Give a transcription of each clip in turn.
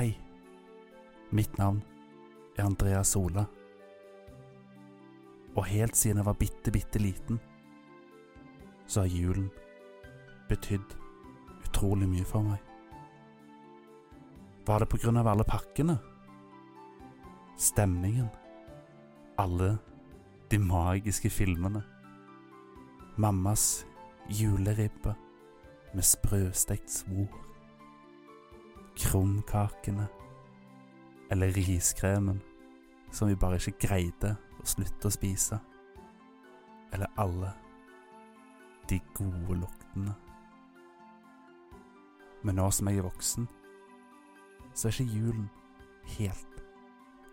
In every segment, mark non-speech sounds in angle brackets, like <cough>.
Hei. Mitt navn er Andrea Sola. Og helt siden jeg var bitte, bitte liten, så har julen betydd utrolig mye for meg. Var det på grunn av alle pakkene? Stemningen? Alle de magiske filmene? Mammas juleribbe med sprøstekt svor? Krumkakene? Eller riskremen som vi bare ikke greide å slutte å spise? Eller alle de gode luktene? Men nå som jeg er voksen, så er ikke julen helt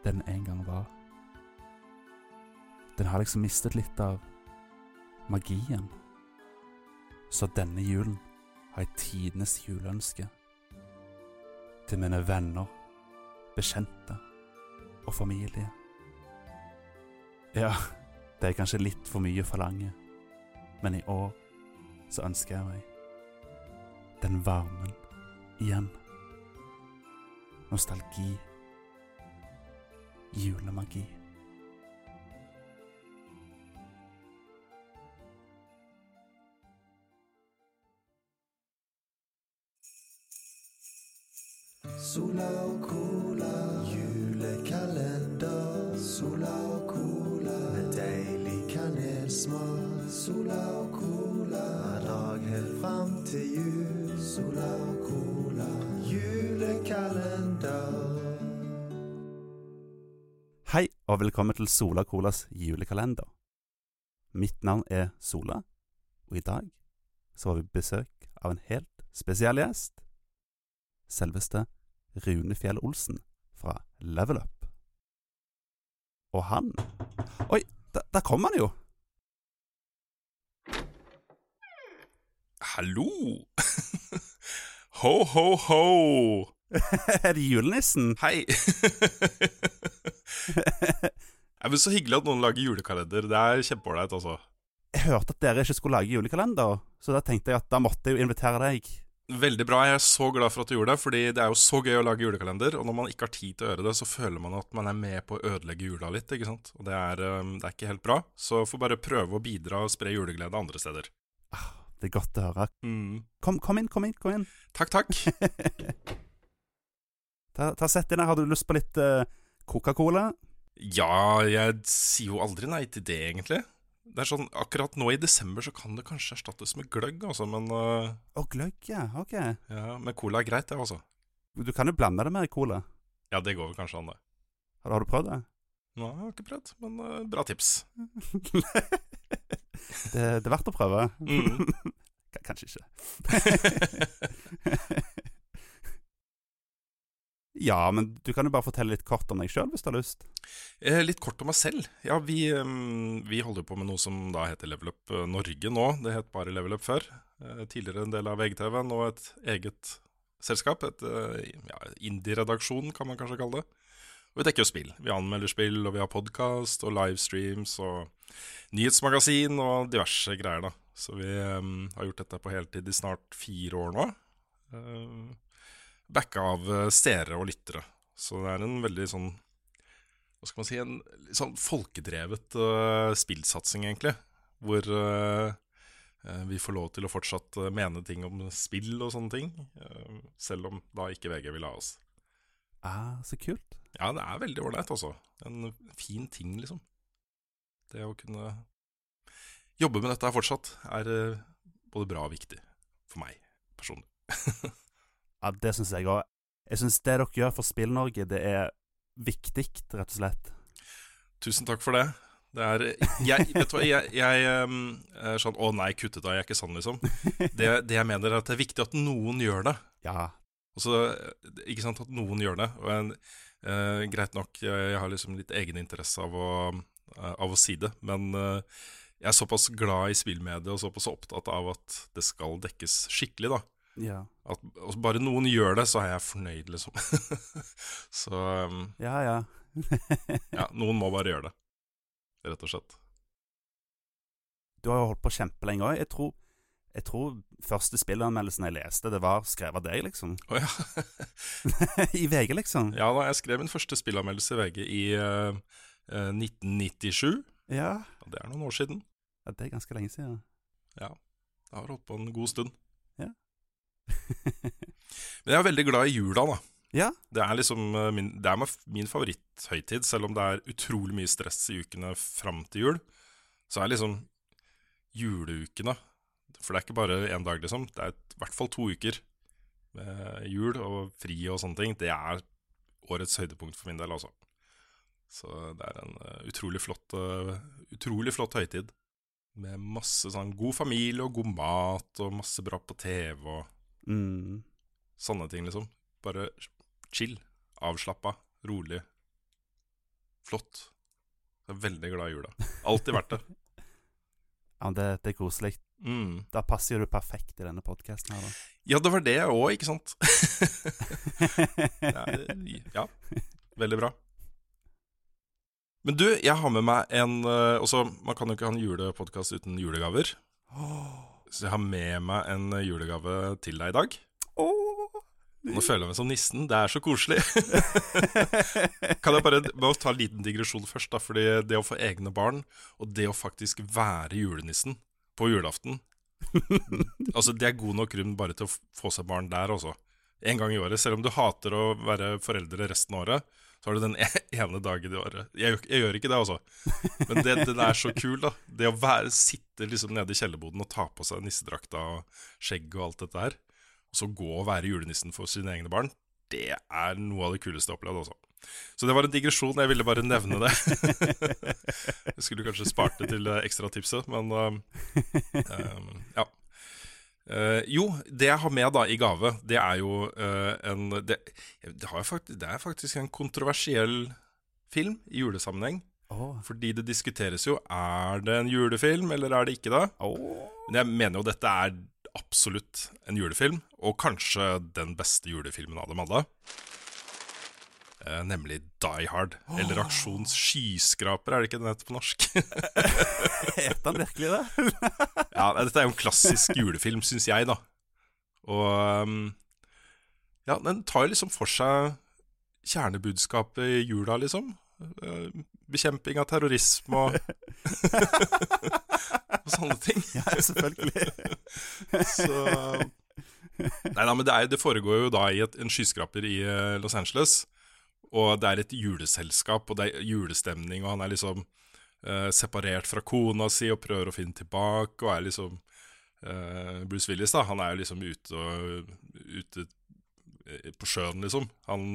den en gang var. Den har liksom mistet litt av magien. Så denne julen har jeg tidenes juleønske til mine venner, bekjente og familie. Ja, det er kanskje litt for mye å forlange, men i år så ønsker jeg meg den varmen igjen. Nostalgi. Julemagi. Og velkommen til Sola Colas julekalender. Mitt navn er Sola, og i dag så har vi besøk av en helt spesiell gjest. Selveste Rune Fjell Olsen fra Level Up. Og han Oi, der, der kom han jo! Hallo! <laughs> ho, ho, ho! <laughs> er det julenissen? Hei! <laughs> ja, men Så hyggelig at noen lager julekalender. Det er kjempeålreit, altså. Jeg hørte at dere ikke skulle lage julekalender, så da tenkte jeg at da måtte jeg jo invitere deg. Veldig bra. Jeg er så glad for at du gjorde det, fordi det er jo så gøy å lage julekalender. Og når man ikke har tid til å gjøre det, så føler man at man er med på å ødelegge jula litt. ikke sant? Og det er, det er ikke helt bra. Så får bare prøve å bidra og spre juleglede andre steder. Ah, Det er godt å høre. Mm. Kom, kom inn, kom inn, kom inn. Takk, takk. <laughs> Ta, ta Sett deg her. Har du lyst på litt uh, Coca-Cola? Ja, jeg sier jo aldri nei til det, egentlig. Det er sånn, Akkurat nå i desember så kan det kanskje erstattes med gløgg, altså, men, uh, Å, gløgg, ja. Ok. ja, men cola er greit, det, altså. Du kan jo blande det med cola. Ja, det går vel kanskje an, det. Har, har du prøvd det? Nei, jeg har ikke prøvd, men uh, bra tips. <laughs> det? Det er verdt å prøve. Mm. <laughs> Kanskje ikke. <laughs> ja, men du kan jo bare fortelle litt kort om deg sjøl, hvis du har lyst. Eh, litt kort om meg selv. Ja, vi, vi holder på med noe som da heter Level Up øh, Norge nå. Det het bare Level Up før. Eh, tidligere en del av VGTV, nå et eget selskap. Et øh, ja, indie-redaksjon, kan man kanskje kalle det. Og vi dekker jo spill. Vi anmelder spill, og vi har podkast og livestreams og nyhetsmagasin og diverse greier, da. Så vi øhm, har gjort dette på heltid i snart fire år nå. Uh, backa av øh, seere og lyttere. Så det er en veldig sånn hva skal man si, en sånn folkedrevet uh, spillsatsing, egentlig. Hvor øh, vi får lov til å fortsatt mene ting om spill og sånne ting. Uh, selv om da ikke VG vil ha oss. Ah, så kult. Ja, det er veldig ålreit, altså. En fin ting, liksom. Det å kunne jobbe med dette her fortsatt er både bra og viktig for meg personlig. <laughs> Ja, Det syns jeg òg. Jeg syns det dere gjør for Spill-Norge, det er viktig, rett og slett. Tusen takk for det. Det er Jeg, vet du hva, jeg, jeg um, er sånn Å nei, kutt ut da. jeg er ikke sånn, liksom. <laughs> Det, det jeg mener, er at det er viktig at noen gjør det. Ja. Altså, ikke sant, at noen gjør det. Og en, eh, greit nok, jeg, jeg har liksom litt egeninteresse av å, eh, av å si det, men eh, jeg er såpass glad i spillmediet og såpass opptatt av at det skal dekkes skikkelig, da. Ja, At altså, bare noen gjør det, så er jeg fornøyd, liksom. <laughs> så um, ja. ja. <laughs> ja, noen må bare gjøre det. Rett og slett. Du har jo holdt på kjempelenge òg. Jeg tror Jeg tror første spillanmeldelsen jeg leste, det var skrevet av deg, liksom. Å ja. <laughs> I VG, liksom. ja da, jeg skrev min første spillanmeldelse i VG i eh, eh, 1997. Ja. ja. det er noen år siden. ja. Det er ganske lenge siden. Ja, jeg har holdt på en god stund. Ja. <laughs> Men jeg er veldig glad i jula, da. Ja. Det er liksom eh, min, det er min favoritthøytid, selv om det er utrolig mye stress i ukene fram til jul. Så er liksom juleukene For det er ikke bare én dag, liksom. Det er i hvert fall to uker med jul og fri og sånne ting. Det er årets høydepunkt for min del, altså. Så det er en eh, utrolig flott eh, Utrolig flott høytid. Med masse sånn god familie og god mat og masse bra på TV og Mm. sånne ting, liksom. Bare chill, avslappa, rolig. Flott. Jeg er veldig glad i jula. Alltid vært det. <laughs> Ja, det, det er koselig. Mm. Da passer du perfekt i denne podkasten her, da. Ja, det var det òg, ikke sant? <laughs> <laughs> ja, ja, veldig bra. Men du, jeg har med meg en eh, også, Man kan jo ikke ha en julepodkast uten julegaver. Så jeg har med meg en julegave til deg i dag. Oh. Nå føler jeg meg som nissen. Det er så koselig. <laughs> kan jeg bare må ta en liten digresjon først? da Fordi det å få egne barn, og det å faktisk være julenissen på julaften <laughs> Altså Det er god nok grunn bare til å få seg barn der også. En gang i året. Selv om du hater å være foreldre resten av året, så har du den e- <laughs> ene dagen i året. Jeg, jeg gjør ikke det, altså. Men det, den er så kul, da. Det å være, sitte liksom nede i kjellerboden og ta på seg nissedrakta og skjegg og alt dette her, og så gå og være julenissen for sine egne barn, det er noe av det kuleste jeg har opplevd, altså. Så det var en digresjon. Jeg ville bare nevne det. <laughs> jeg skulle kanskje spart det til eh, ekstratipset, men eh, <laughs> ja. Eh, jo, det jeg har med da i gave, det er jo uh, en det, det, har jeg faktisk, det er faktisk en kontroversiell film i julesammenheng. Oh. Fordi det diskuteres jo er det en julefilm, eller er det ikke det. Oh. Men jeg mener jo dette er absolutt en julefilm, og kanskje den beste julefilmen av dem alle. Eh, nemlig Die Hard, eller Aksjons skyskraper, er det ikke den heter på norsk? <laughs> Heter den virkelig det? <laughs> ja, Dette er jo en klassisk julefilm, syns jeg, da. Og um, ja, den tar liksom for seg kjernebudskapet i jula, liksom. Uh, Bekjemping av terrorisme og <laughs> Og sånne ting. Ja, selvfølgelig. Så Nei da, men det, er, det foregår jo da i et, en skyskraper i eh, Los Angeles. Og det er et juleselskap, og det er julestemning, og han er liksom uh, separert fra kona si og prøver å finne tilbake, og er liksom uh, Bruce Willis, da, han er jo liksom ute, og, ute eh, på sjøen, liksom. Han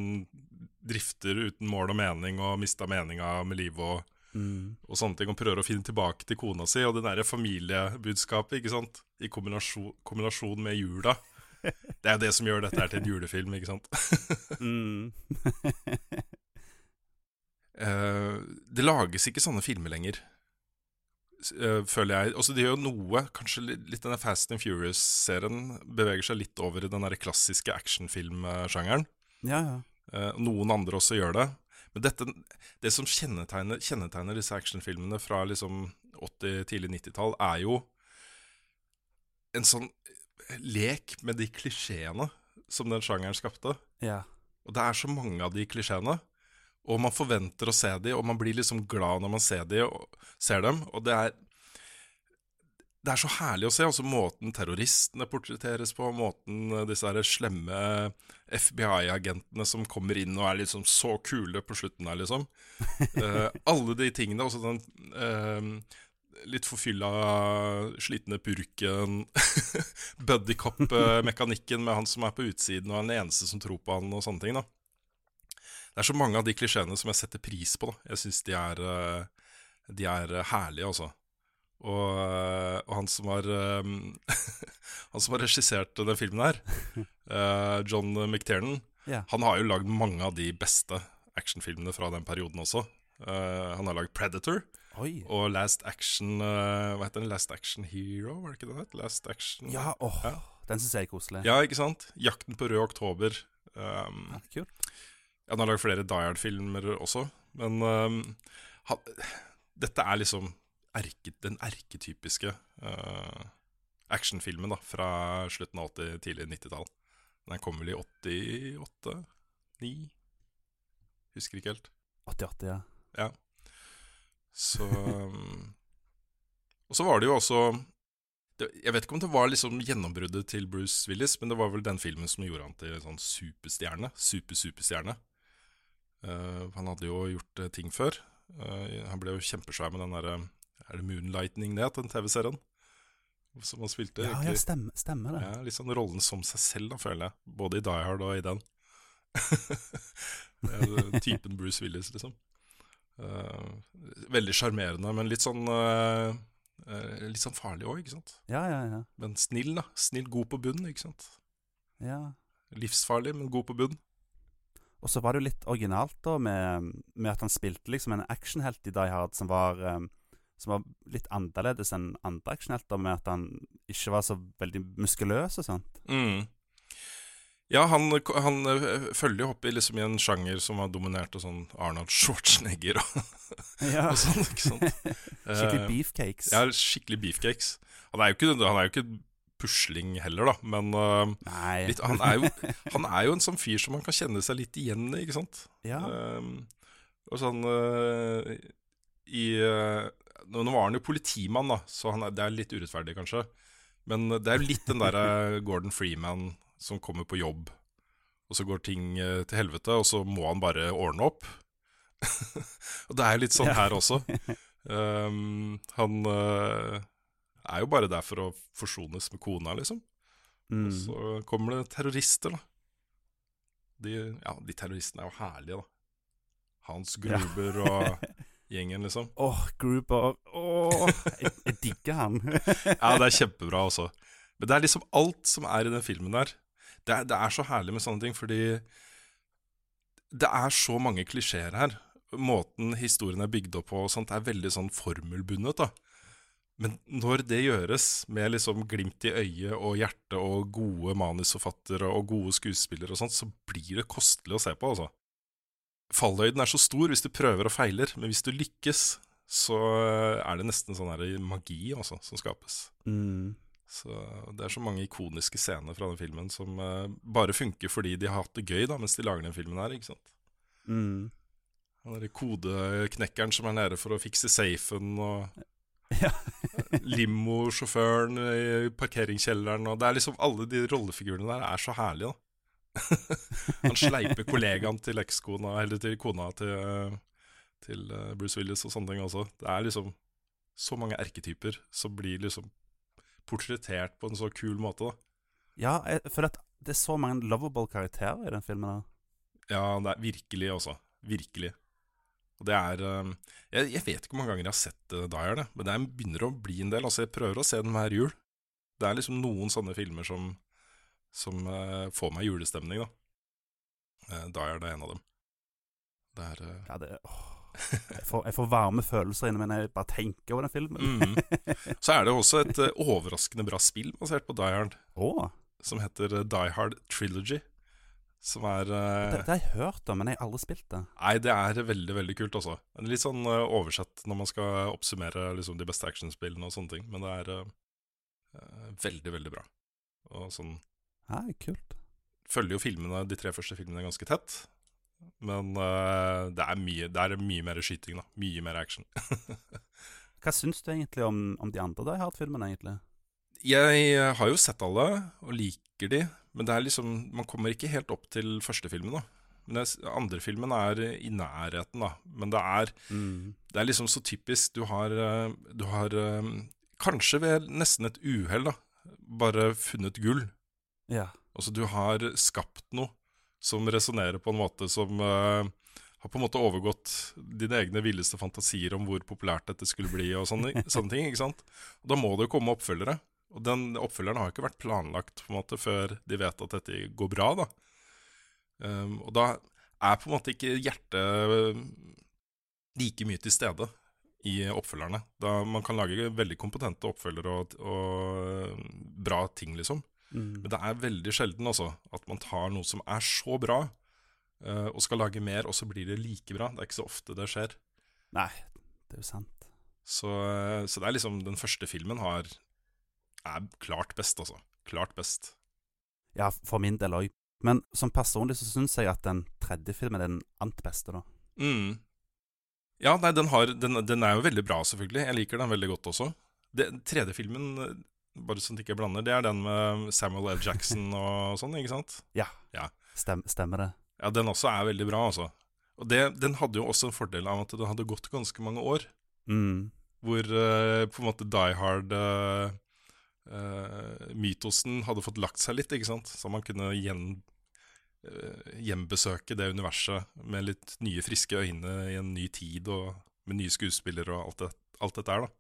drifter uten mål og mening og mista meninga med livet og Mm. og sånne ting, og prøver å finne tilbake til kona si, og det derre familiebudskapet, ikke sant, i kombinasjon, kombinasjon med jula. Det er jo det som gjør dette her til en julefilm, ikke sant. Mm. uh, det lages ikke sånne filmer lenger, eh, føler jeg. Også det gjør noe, kanskje litt denne Fast and Furious-serien beveger seg litt over i den der klassiske actionfilmsjangeren. Ja, ja. Uh, noen andre også gjør det. Men dette, det som kjennetegner, kjennetegner disse actionfilmene fra liksom 80-, tidlig 90-tall, er jo en sånn lek med de klisjeene som den sjangeren skapte. ja. Og det er så mange av de klisjeene. Og man forventer å se de, og man blir liksom glad når man ser, de og, ser dem. Og det er det er så herlig å se. Altså Måten terroristene portretteres på, måten eh, disse her slemme FBI-agentene som kommer inn og er liksom så kule på slutten her, liksom. uh, <laughs> alle de tingene. Også den eh, litt forfylla, slitne purken. <laughs> Buddycop-mekanikken med han som er på utsiden og er den eneste som tror på han, og sånne ting. da Det er så mange av de klisjeene som jeg setter pris på. da Jeg syns de eh, De er eh, herlige, altså. Og, eh, og han som har eh, <laughs> Han som har regissert den filmen her, <laughs> eh, John McTiernan, yeah. han har jo lagd mange av de beste actionfilmene fra den perioden også. Eh, han har lagd Predator Oi. og Last Action uh, Hva heter den? Last Action Hero, var det ikke den het? Last Action Ja, åh. Ja. Den syns jeg er koselig. Ja, ikke sant? Jakten på rød oktober. Um, Ja, kult. ja, han har lagd flere Die Hard-filmer også, men um, ha, dette er liksom erke, den erketypiske uh, actionfilmen da, fra slutten av 80-, tidlig 90-tall. Den kom vel i 88? 9? Husker ikke helt. 88, ja. Ja. Så um, Og så var det jo også Jeg vet ikke om det var liksom gjennombruddet til Bruce Willis, men det var vel den filmen som gjorde han til en sånn superstjerne. Super-superstjerne. Uh, han hadde jo gjort uh, ting før. Uh, han ble jo kjempesvær med den derre Er det Moonlightning det, den TV-serien? Som han spilte. Ja, ja stemmer, stemmer det. Ja, litt sånn rollen som seg selv, da, føler jeg. Både i Die Hard og i den. <laughs> typen Bruce Willis, liksom. Eh, veldig sjarmerende, men litt sånn eh, eh, Litt sånn farlig òg, ikke sant. Ja, ja, ja. Men snill, da. Snill, god på bunn, ikke sant. ja. Livsfarlig, men god på bunn. Og så var det jo litt originalt da med, med at han spilte liksom en actionhelt i Die Hard som var, um, som var litt annerledes enn andre actionhelter, med at han ikke var så veldig muskuløs og sånt. Mm. Ja, han, han eh, følger jo opp i, liksom, i en sjanger som var dominert av sånn Arnold Schwarzenegger og, <laughs> Ja. og sånn, ikke sant. <laughs> Skikkelig Eh, beefcakes. Ja, skikkelig beefcakes. Han er jo ikke, han er jo ikke pusling heller, da, men uh, litt, han, er jo, han er jo en sånn fyr som man kan kjenne seg litt igjen i, ikke sant? Ja. Um, og sånn uh, I uh, Nå var han jo politimann, da, så han er, det er litt urettferdig, kanskje. Men det er jo litt den derre Gordon Freeman som kommer på jobb, og så går ting eh, til helvete, og så må han bare ordne opp. <laughs> og det er litt sånn her også. Um, <laughs> han uh, er jo bare der for å forsones med kona, liksom. Mm. Og så kommer det terrorister, da. De, ja, de terroristene er jo herlige, da. Hans Gruber og <laughs> gjengen, liksom. Åh, Gruber. Åh, jeg, jeg digger han. Ja, det er kjempebra også. Men det er liksom alt som er i den filmen der. Det er, det er så herlig med sånne ting, fordi det er så mange klisjeer her. Måten historien er bygd opp på, og sånt, er veldig sånn formelbundet. da. Men når det gjøres med liksom glimt i øyet og hjerte og gode manusforfattere og gode skuespillere og sånt, så blir det kostelig å se på, altså. Fallhøyden er så stor hvis du prøver og feiler, men hvis du lykkes, så er det nesten sånn her magi altså, som skapes. Mm. Så Det er så mange ikoniske scener fra den filmen som uh, bare funker fordi de har hatt det gøy da mens de lager den filmen her. ikke sant? Mm. Den der kodeknekkeren som er nede for å fikse safen, og <laughs> Ja. limosjåføren i parkeringskjelleren og Det er liksom Alle de rollefigurene der er så herlige, da. <laughs> Han sleiper kollegaen til ekskona, eller til kona til, til eh, Bruce Willis og sånne ting også. Det er liksom så mange erketyper som blir liksom portrettert på en så kul måte, da. Ja, jeg føler at det er så mange lovable karakterer i den filmen. Da. Ja, det er virkelig også. Virkelig. Og det er um, jeg, jeg vet ikke hvor mange ganger jeg har sett uh, Die men det er, begynner å bli en del. Altså, jeg prøver å se den hver jul. Det er liksom noen sånne filmer som, som uh, får meg julestemning, da. Uh, Dyer er en av dem. Det er uh, Ja, det åh. Jeg får, jeg får varme følelser inni meg når jeg bare tenker over den filmen. mm. <laughs> Så er det også et uh, overraskende bra spill basert på Die Hard, oh. som heter uh, Die Hard Trilogy. Som er uh, det, det har jeg hørt om, men jeg har aldri spilt det. Nei, det er veldig veldig kult, altså. Litt sånn uh, oversett når man skal oppsummere liksom, de beste actionspillene og sånne ting. Men det er veldig, veldig bra. Og sånn Ja, kult. Følger jo filmene, de tre første filmene ganske tett. Men uh, det, er mye, det er mye mer skyting, da. Mye mer action. <laughs> Hva syns du egentlig om, om de andre Die Hard-filmene, egentlig? Jeg uh, har jo sett alle, og liker de. Men det er liksom Man kommer ikke helt opp til første filmen, da. Men det, andre filmen er i nærheten, da. Men det er Mm. Det er liksom så typisk. Du har, eh, du har eh, kanskje ved nesten et uhell, da, bare funnet gull. Ja. Altså, du har skapt noe som resonnerer på en måte som uh, har på en måte overgått dine egne villeste fantasier om hvor populært dette skulle bli, og sånne, <laughs> sånne ting. ikke sant? Og Da må det jo komme oppfølgere. Og den oppfølgeren har ikke vært planlagt på en måte før de vet at dette går bra. da. Um, og da er på en måte ikke hjertet like mye til stede i oppfølgerne. Da Man kan lage veldig kompetente oppfølgere og, og bra ting, liksom. Mm. Men det er veldig sjelden også at man tar noe som er så bra, uh, og skal lage mer, og så blir det like bra. Det er ikke så ofte det skjer. Nei, det er jo sant. Så, eh, så det er liksom Den første filmen har er klart best, altså. Klart best. Ja, for min del òg. Men som personlig så syns jeg at den tredje filmen er den ant beste, da. Mm. Ja, nei, den, har, den, den er jo veldig bra, selvfølgelig. Jeg liker den veldig godt også. Den tredje filmen, bare sånn at jeg ikke blander, det er den med Samuel L. Jackson og sånn, ikke sant? <laughs> Ja, Ja. Stem, stemmer det. Ja, den også er veldig bra, altså. Og det, den hadde jo også en fordel av at det hadde gått ganske mange år. Mm. Hvor uh, på en måte Die Hard eh, uh, Mytosen hadde fått lagt seg litt, ikke sant? Så man kunne gjen, gjenbesøke det universet med litt nye, friske øyne i en ny tid, og med nye skuespillere og alt, det, alt dette her, da.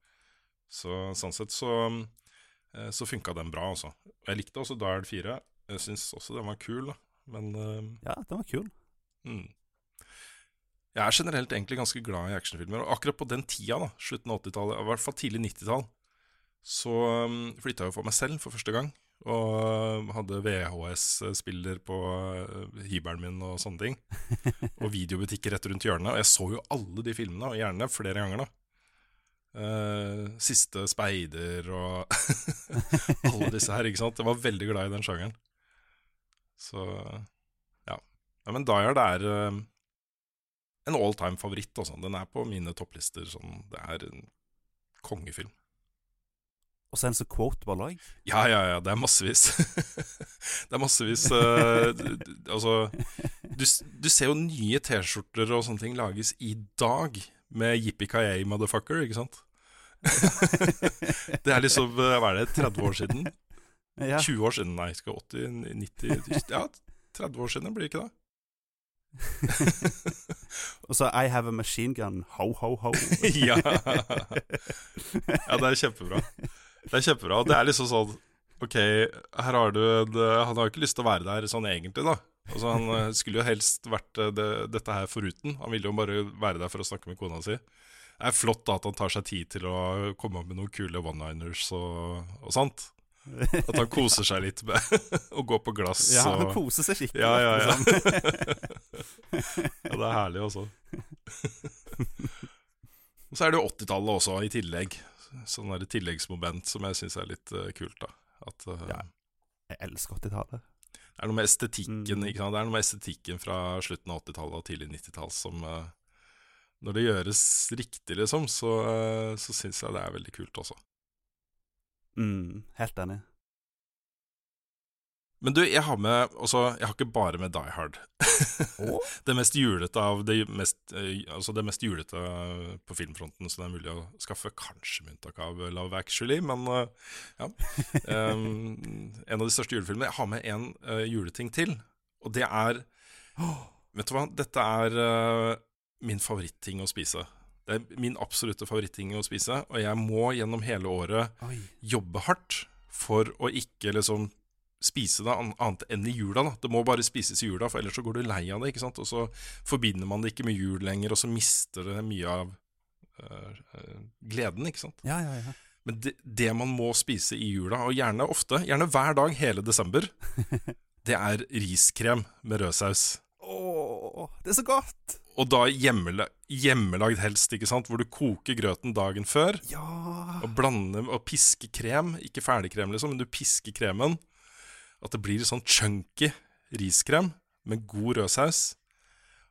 Så sånn sett så, eh, så funka den bra, altså. Jeg likte også Die 4. Jeg syns også den var kul, da. Men eh, Ja, den var kul. Mm. Jeg er generelt egentlig ganske glad i actionfilmer. Og akkurat på den tida, da, slutten av 80-tallet, i hvert fall tidlig 90-tall, så um, flytta jeg jo for meg selv for første gang. Og um, hadde VHS-spiller på uh, hybelen min og sånne ting. <laughs> og videobutikker rett rundt hjørnet. Og jeg så jo alle de filmene, og gjerne flere ganger, da. Uh, Siste speider og <laughs> alle disse her, ikke sant. Jeg var veldig glad i den sjangeren. Så ja. ja men Dyer, det er uh, en all time favoritt. Også. Den er på mine topplister. Sånn. Det er en kongefilm. Og så en så quotable òg. Ja, ja, ja. Det er massevis. <laughs> det er massevis uh, Altså du, du, ser jo nye T-skjorter og sånne ting lages i dag med Yippie motherfucker, ikke sant? <laughs> det er liksom Hva er det, 30 år siden? Ja. 20 år siden, nei. Skal 80, 90 Ja, 30 år siden, blir det ikke det? <laughs> Og så I have a machine gun, ho, ho, ho. <laughs> ja. ja, det er kjempebra. Det er kjempebra. Det er liksom sånn Ok, her har du en Han har ikke lyst til å være der sånn egentlig, da. Altså Han eh, skulle jo helst vært eh, det, dette her foruten. Han ville jo bare være der for å snakke med kona si. Det er flott da at han tar seg tid til å komme opp med noen kule one-liners og, og sånt. At han koser seg litt med <laughs> å gå på glass. Ja, han og, koser seg skikkelig. ja, ja, ja. liksom. <laughs> ja, det er herlig, også Og så er det jo 80-tallet også, i tillegg. Sånn der tilleggsmoment som jeg syns er litt uh, kult. da At uh, Ja. Jeg elsker 80-tallet. Det er noe med estetikken Mm. ikke sant? Det er noe med estetikken fra slutten av 80-tallet og tidlig 90-tall som eh, Når det gjøres riktig, liksom, så, uh, så syns jeg det er veldig kult også. Mm, helt enig. Men du, jeg har med også, Jeg har ikke bare med Die Hard. <laughs> det mest julete av det mest, eh, altså det mest julete på filmfronten som det er mulig å skaffe, kanskje med unntak av Love Actually, men eh, ja. Um, en av de største julefilmene. Jeg har med en uh, juleting til, og det er <gasps> Vet du hva, dette er uh, min favoritting å spise. Det er min absolutte favoritting å spise, og jeg må gjennom hele året Oi. jobbe hardt for å ikke liksom spise det annet enn i jula. da Det må bare spises i jula, for ellers så går du lei av det. ikke sant? Og så forbinder man det ikke med jul lenger, og så mister det mye av øh, gleden, ikke sant. Ja, ja, ja. Men det, det man må spise i jula, og gjerne ofte, gjerne hver dag hele desember, <laughs> det er riskrem med rød saus. Åh, det er så godt! Og da hjemmela hjemmelagd helst, ikke sant, hvor du koker grøten dagen før. Ja. Og blander og pisker krem, ikke ferdigkrem liksom, men du pisker kremen. At det blir sånn chunky riskrem med god rødsaus.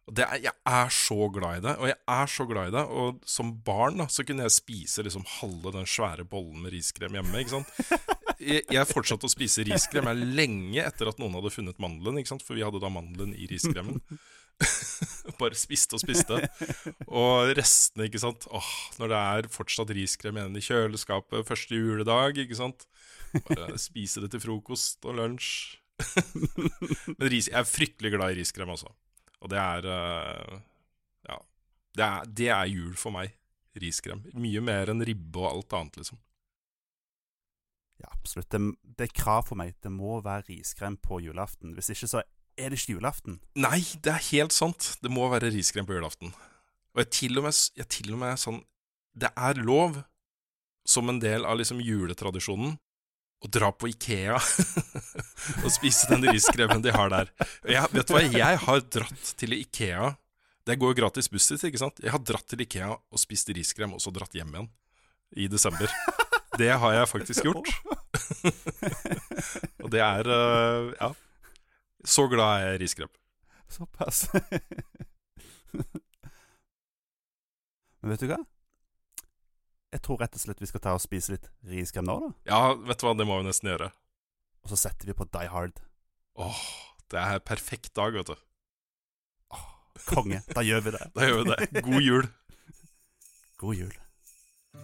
Og det er, Jeg er så glad i det, og jeg er så glad i det. Og som barn da, så kunne jeg spise liksom halve den svære bollen med riskrem hjemme. ikke sant? <laughs> Jeg, jeg fortsatte å spise riskrem jeg lenge etter at noen hadde funnet mandelen, ikke sant? for vi hadde da mandelen i riskremen. <laughs> Bare spiste og spiste. Og restene, ikke sant. Åh, når det er fortsatt riskrem igjen i kjøleskapet første juledag, ikke sant. Spise det til frokost og lunsj. <laughs> Men ris, jeg er fryktelig glad i riskrem, altså. Og det er eh, Ja. Det er, det er jul for meg. Riskrem. Mye mer enn ribbe og alt annet, liksom. ja, absolutt. Det, det er krav for meg. Det må være riskrem på julaften. Hvis ikke, så er det ikke julaften. Nei, det er helt sant. Det må være riskrem på julaften. Og jeg til og med, jeg til og med sånn Det er lov, som en del av liksom juletradisjonen, å dra på Ikea <laughs> og spise den riskremen de har der. Jeg, vet du hva, jeg har dratt til Ikea Det går jo gratis buss dit, ikke sant? Jeg har dratt til Ikea og spist riskrem, og så dratt hjem igjen i desember. Det har jeg faktisk gjort. <laughs> Og det er uh, Ja. Så glad er jeg i riskrem. Såpass. <laughs> Men vet du hva? jeg tror rett og slett vi skal ta og spise litt riskrem nå, da. Ja, vet du hva, det må vi nesten gjøre. Og så setter vi på Die Hard. Åh, det er en perfekt dag, vet du. Oh, konge. Da gjør vi det. <laughs> da gjør vi det. God jul. <laughs> God jul.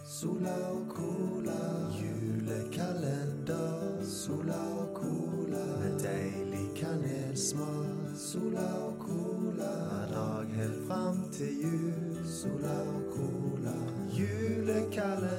Sola og cola, julekalender. Sola og cola med deilig kanelsmak. Sola og cola hver dag helt fram til jul. Sola og silence.